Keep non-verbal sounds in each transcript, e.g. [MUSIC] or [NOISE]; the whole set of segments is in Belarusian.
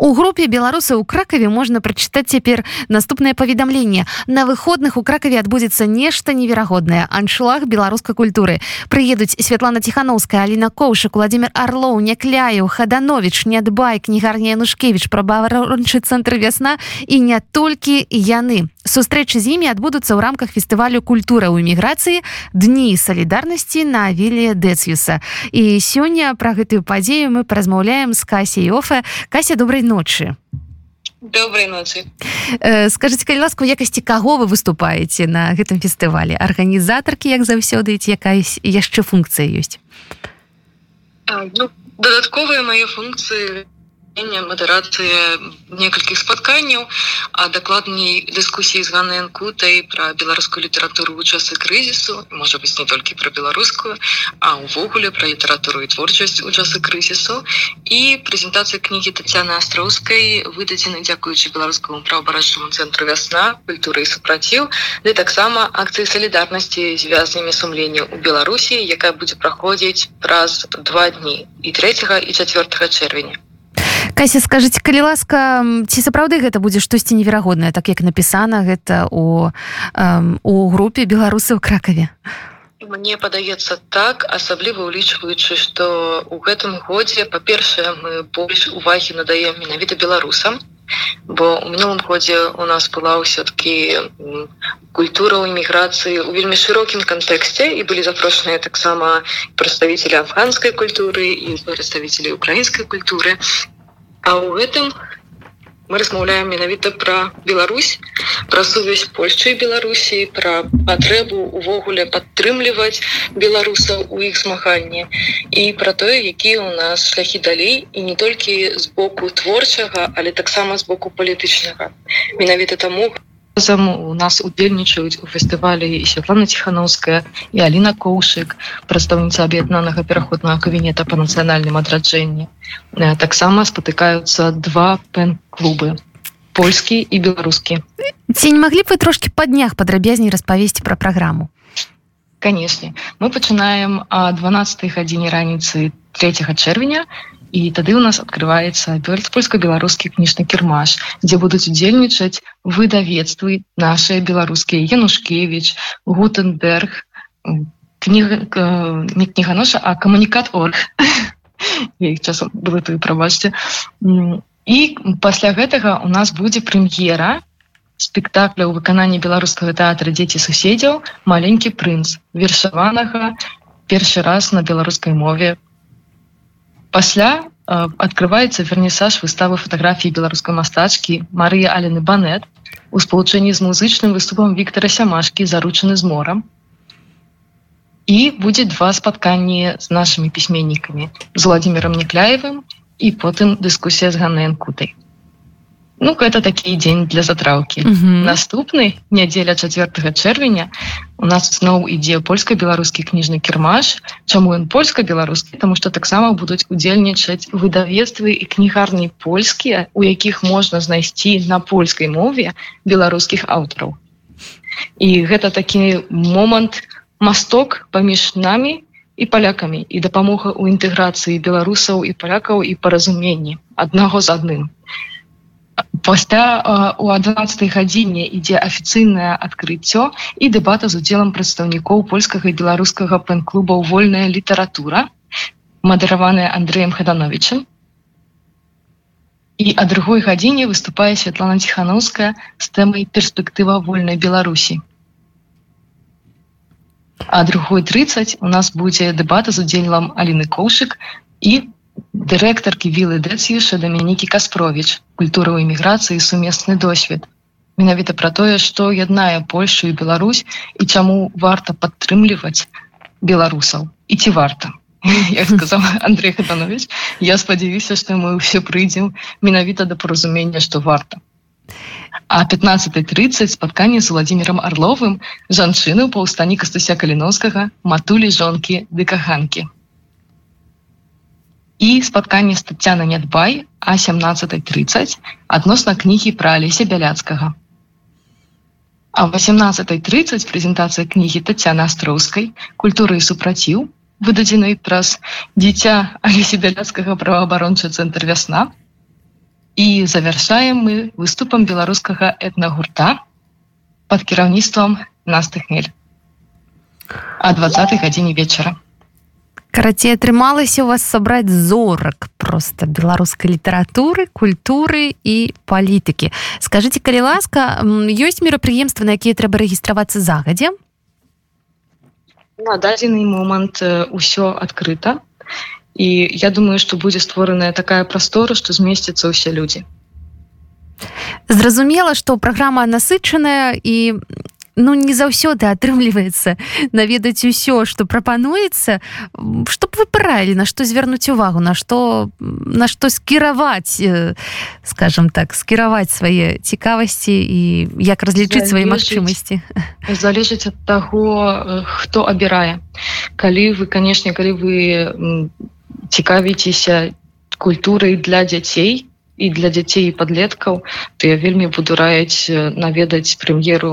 У групе беларусы ў кракаве можна прачытаць цяпер наступнае паведамленне на выходных у кракаве адбудзецца нешта неверагоднае аншлаг беларускай культуры. Прыедуць Святлана ціхановская Аліна коўшак владимир орлоў някляю хаданович нядбай кнігарня янушкевич прабаварончы цэнтр вясна і не толькі яны сустрэчы з імі адбудуцца ў рамках фестывалю культура ў эміграцыі дні салідарнасці на вілі дэцюса і сёння пра гэтую падзею мы паразмаўляем з касей офе. Кася добрай ночы. Доброй ночи э, скажите калі ласку якасці каго вы выступаеце на гэтым фестывале арганізатаркі як заўсёды якая яшчэ функцыя ёсць? Ну, дадатковыя мае функцыі мадэрацыя некалькіх спатканняў а дакладней дыскусіі з ганнай анкутай пра беларускую літаратуру ў часы крызісу можа быць не толькі пра беларускую а ўвогуле пра літаратуру і творчасць у часы крызісу і прэзентацыя кнігі Тацяны астроўскай выдадзены дзякуючы беларускаму правабарачаму цэнтру вясна культуры і супраціў ды таксама акцыі салідарнасці звязнымі сумленняў у беларусі якая будзе праходзіць праз два дні і 3 і 4 чэрвеня Кася скажитеце калі ласка ці сапраўды гэта будзе штосьці неверагоднае так як напісана гэта у у групе беларусаў кракаве Мне падаецца так асабліва ўлічваючы што у гэтым годзе па-першае мы больш увагі надаем менавіта беларусам бо у мінулым годзе у нас была ўсё-кі культура ў эміграцыі у вельмі шырокім кантэксце і былі запрошаныя таксама прадставителі афганскай культуры і прадставителі украінскай культуры А ў гэтым мы размаўляем менавіта пра Беларусь, пра сувязь Польшчы і Беларусі, пра патрэбу увогуле падтрымліваць беларусаў у іх змаганні і пра тое, якія ў нас шляхі далей і не толькі з боку творчага, але таксама з боку палітычнага. Менавіта таму, разам у нас удзельнічаюць у фестывалі і Святлана ціхановская і Аліна коўшык прадстаўніца аб'яднанага пераходнага кабінета па нацыянальным адраджэнні. Таксама спатыкаюцца два пен-клубы польскі і беларускі. Ці не маглі б вы трошки па днях падрабязней распавесці пра праграму? Канешне. Мы пачынаем а 12 гадзіне раніцы 3 чэрвеня і тады у нас открываецца польско-беларускі кніжны кірмаш дзе будуць удзельнічаць выдавецтвы наши беларускія янушкевич гутенберг кніга не кніганоша а камунікат орг [LAUGHS] часам было ты прабачце і пасля гэтага у нас будзе прэм'ера спектакля ў выкананні беларускага тэатра дзеці суседзяў. Маленькі прынц вершаванага першы раз на беларускай мове пасля открываецца вернісаж выставы фатаграфіі беларускай мастачкі Марыя Алены банет у спалучэнні з музычным выступам Віктора сямашкі заручаны з морам і будзе два спатканні з нашымі пісьменнікамі з владимиром некляевым і потым дыскусія з ганненкутай Ну гэта такі дзень для затраўкі mm -hmm. наступны нядзеля 4 чэрвеня у нас зноў ідзе польска-беларускі кніжны кірмаш чаму ён польска-беларускі тому что таксама будуць удзельнічаць выдавецтвы і кнігарні польскія у якіх можна знайсці на польскай мове беларускіх аўтараў. І гэта такі момант масток паміж нами і палякамі і дапамога ў інтэграцыі беларусаў і палякаў і паразуменні аднаго з адным. і пасля у 11 гадзіне ідзе афіцыйнае адкрыццё і дэбата з удзелам прадстаўнікоў польскага і беларускага пэн-клуба вольная літаратура мадэраваная Андреем хадановичем. І а другой гадзіне выступае Святлана ціхановская з тэмай перспектыва вольнай беларусі а другой 30 у нас будзе дэбата з удзелам Аліны коўшык і дырэктаркі вілы дэцюша дамінікі каспровіч. Культура ў эміграцыі сумесны досвед. Менавіта пра тое што яднае польшу і Беларусь і чаму варта падтрымліваць беларусаў. І ці варта? [LAUGHS] Як сказал Андрей хатанович я спадзяюся што мы ўсе прыйдзем менавіта да паразумення што варта. А 15:30 спатканне з владимиром орловым жанчыны ў паўстані кастуся каліновскага матулі жонкі ды каханкі і спатканне з Тацяна Нядбай а 17:30 адносна кнігі пра Алеся бяляцкага. А 18:30 прэзентацыя кнігі Тацяна Астроўскай культуры і супраціў выдадзены праз дзіця Алесі бяляцкага праваабарончы цэнтр вясна. І завяршаем мы выступам беларускага этнагурта под кіраўніцтвам настыхмель а 20 гадзіне вечара карацей атрымалася у вас сабраць зорак просто беларускай літаратуры культуры і палітыкі скажитеце калі ласка ёсць мерапрыемства на якія трэба рэгістравацца загадзе на дадзены момант ўсё адкрыта і я думаю что будзе створаная такая прастора что змесціцца ўсе людзі зразумела что праграма насычаная і ну не заўсёды атрымліваецца [LAUGHS] наведаць усё что прапануецца чтоб вы параілі на што звярнуць увагу на што на што скіраваць скажем так скіраваць свае цікавасці і як разлічыць свае магчымасці залежыць ад таго хто абірае калі вы канешне калі вы цікавіцеся культурай для дзяцей і для дзяцей і подлеткаў то я вельмі буду раіць наведаць прэм'еру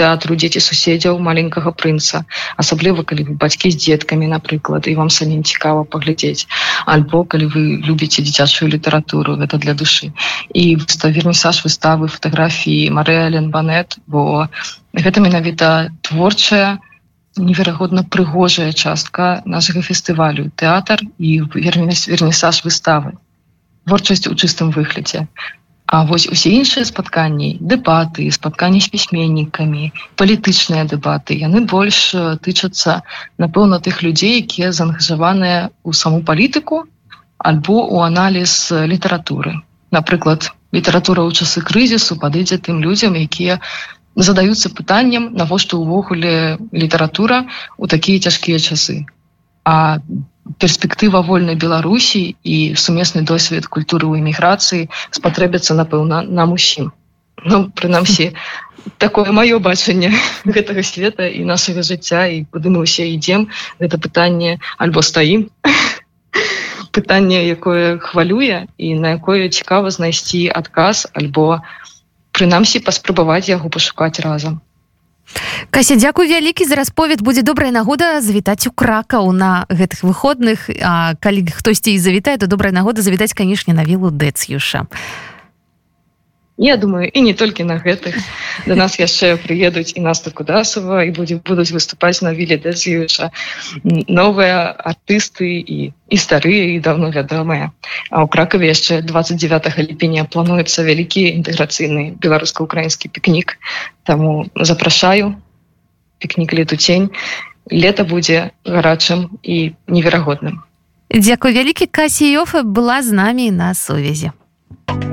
тэатру дзеці суседзяў маленькага прынца. Асабліва калі вы бацькі з дзеткамі напрыклад і вам самім цікава паглядзець. Альбо калі вы любіце дзіцячую літаратуру гэта для душы. І вернісаж выставы фатаграфіі Марэлен банет бо гэта менавіта творчая неверагодна прыгожая частка нашага фестывалю. Тэатр і вернісаж выставы творчасць у чыстым выглядзе. А вось усе іншыя спатканні дэбаты спатканні з пісьменнікамі палітычныя дэбаты яны больш тычацца напэўна тых людзей якія заангажаваныя ў саму палітыку альбо у аналіз літаратуры. Напрыклад літаратура ў часы крызісу падыдзе тым людзям якія задаюцца пытаннем навошта ўвогуле літаратура у такія цяжкія часы. А перспектыва вольнай беларусі і сумесны досвед культуры ў эміграцыі спатрэбіцца напэўна нам усім ну прынамсі [LAUGHS] такое маё бачанне [LAUGHS] гэтага света і нашага жыцця і куды мы ўсе ідзем гэта пытанне альбо стаім [LAUGHS] пытанне якое хвалюе і на якое цікава знайсці адказ альбо прынамсі паспрабаваць яго пашукаць разам Кася дзякуй вялікі за расповед будзе добрая нагода завітаць у кракаў на гэтых выходных. А калі хтосьці і завітае то добрая нагода завітаць канешне на вілу дэцюша Я думаю і не толькі на гэтых. До нас яшчэ прыедуць і нас кудасова і будзе будуць выступаць на віле дэцюша новыя артысты і і старыя і давно вядомыя. А ў кракаве яшчэ 29 ліпеня плануецца вялікі інтэграцыйны беларуска-украінскі пікнік. Таму запрашаю пікнік лету цень лета будзе гарачым і неверагодным. Дзякуй вялікі касіёфа была з намі на сувязі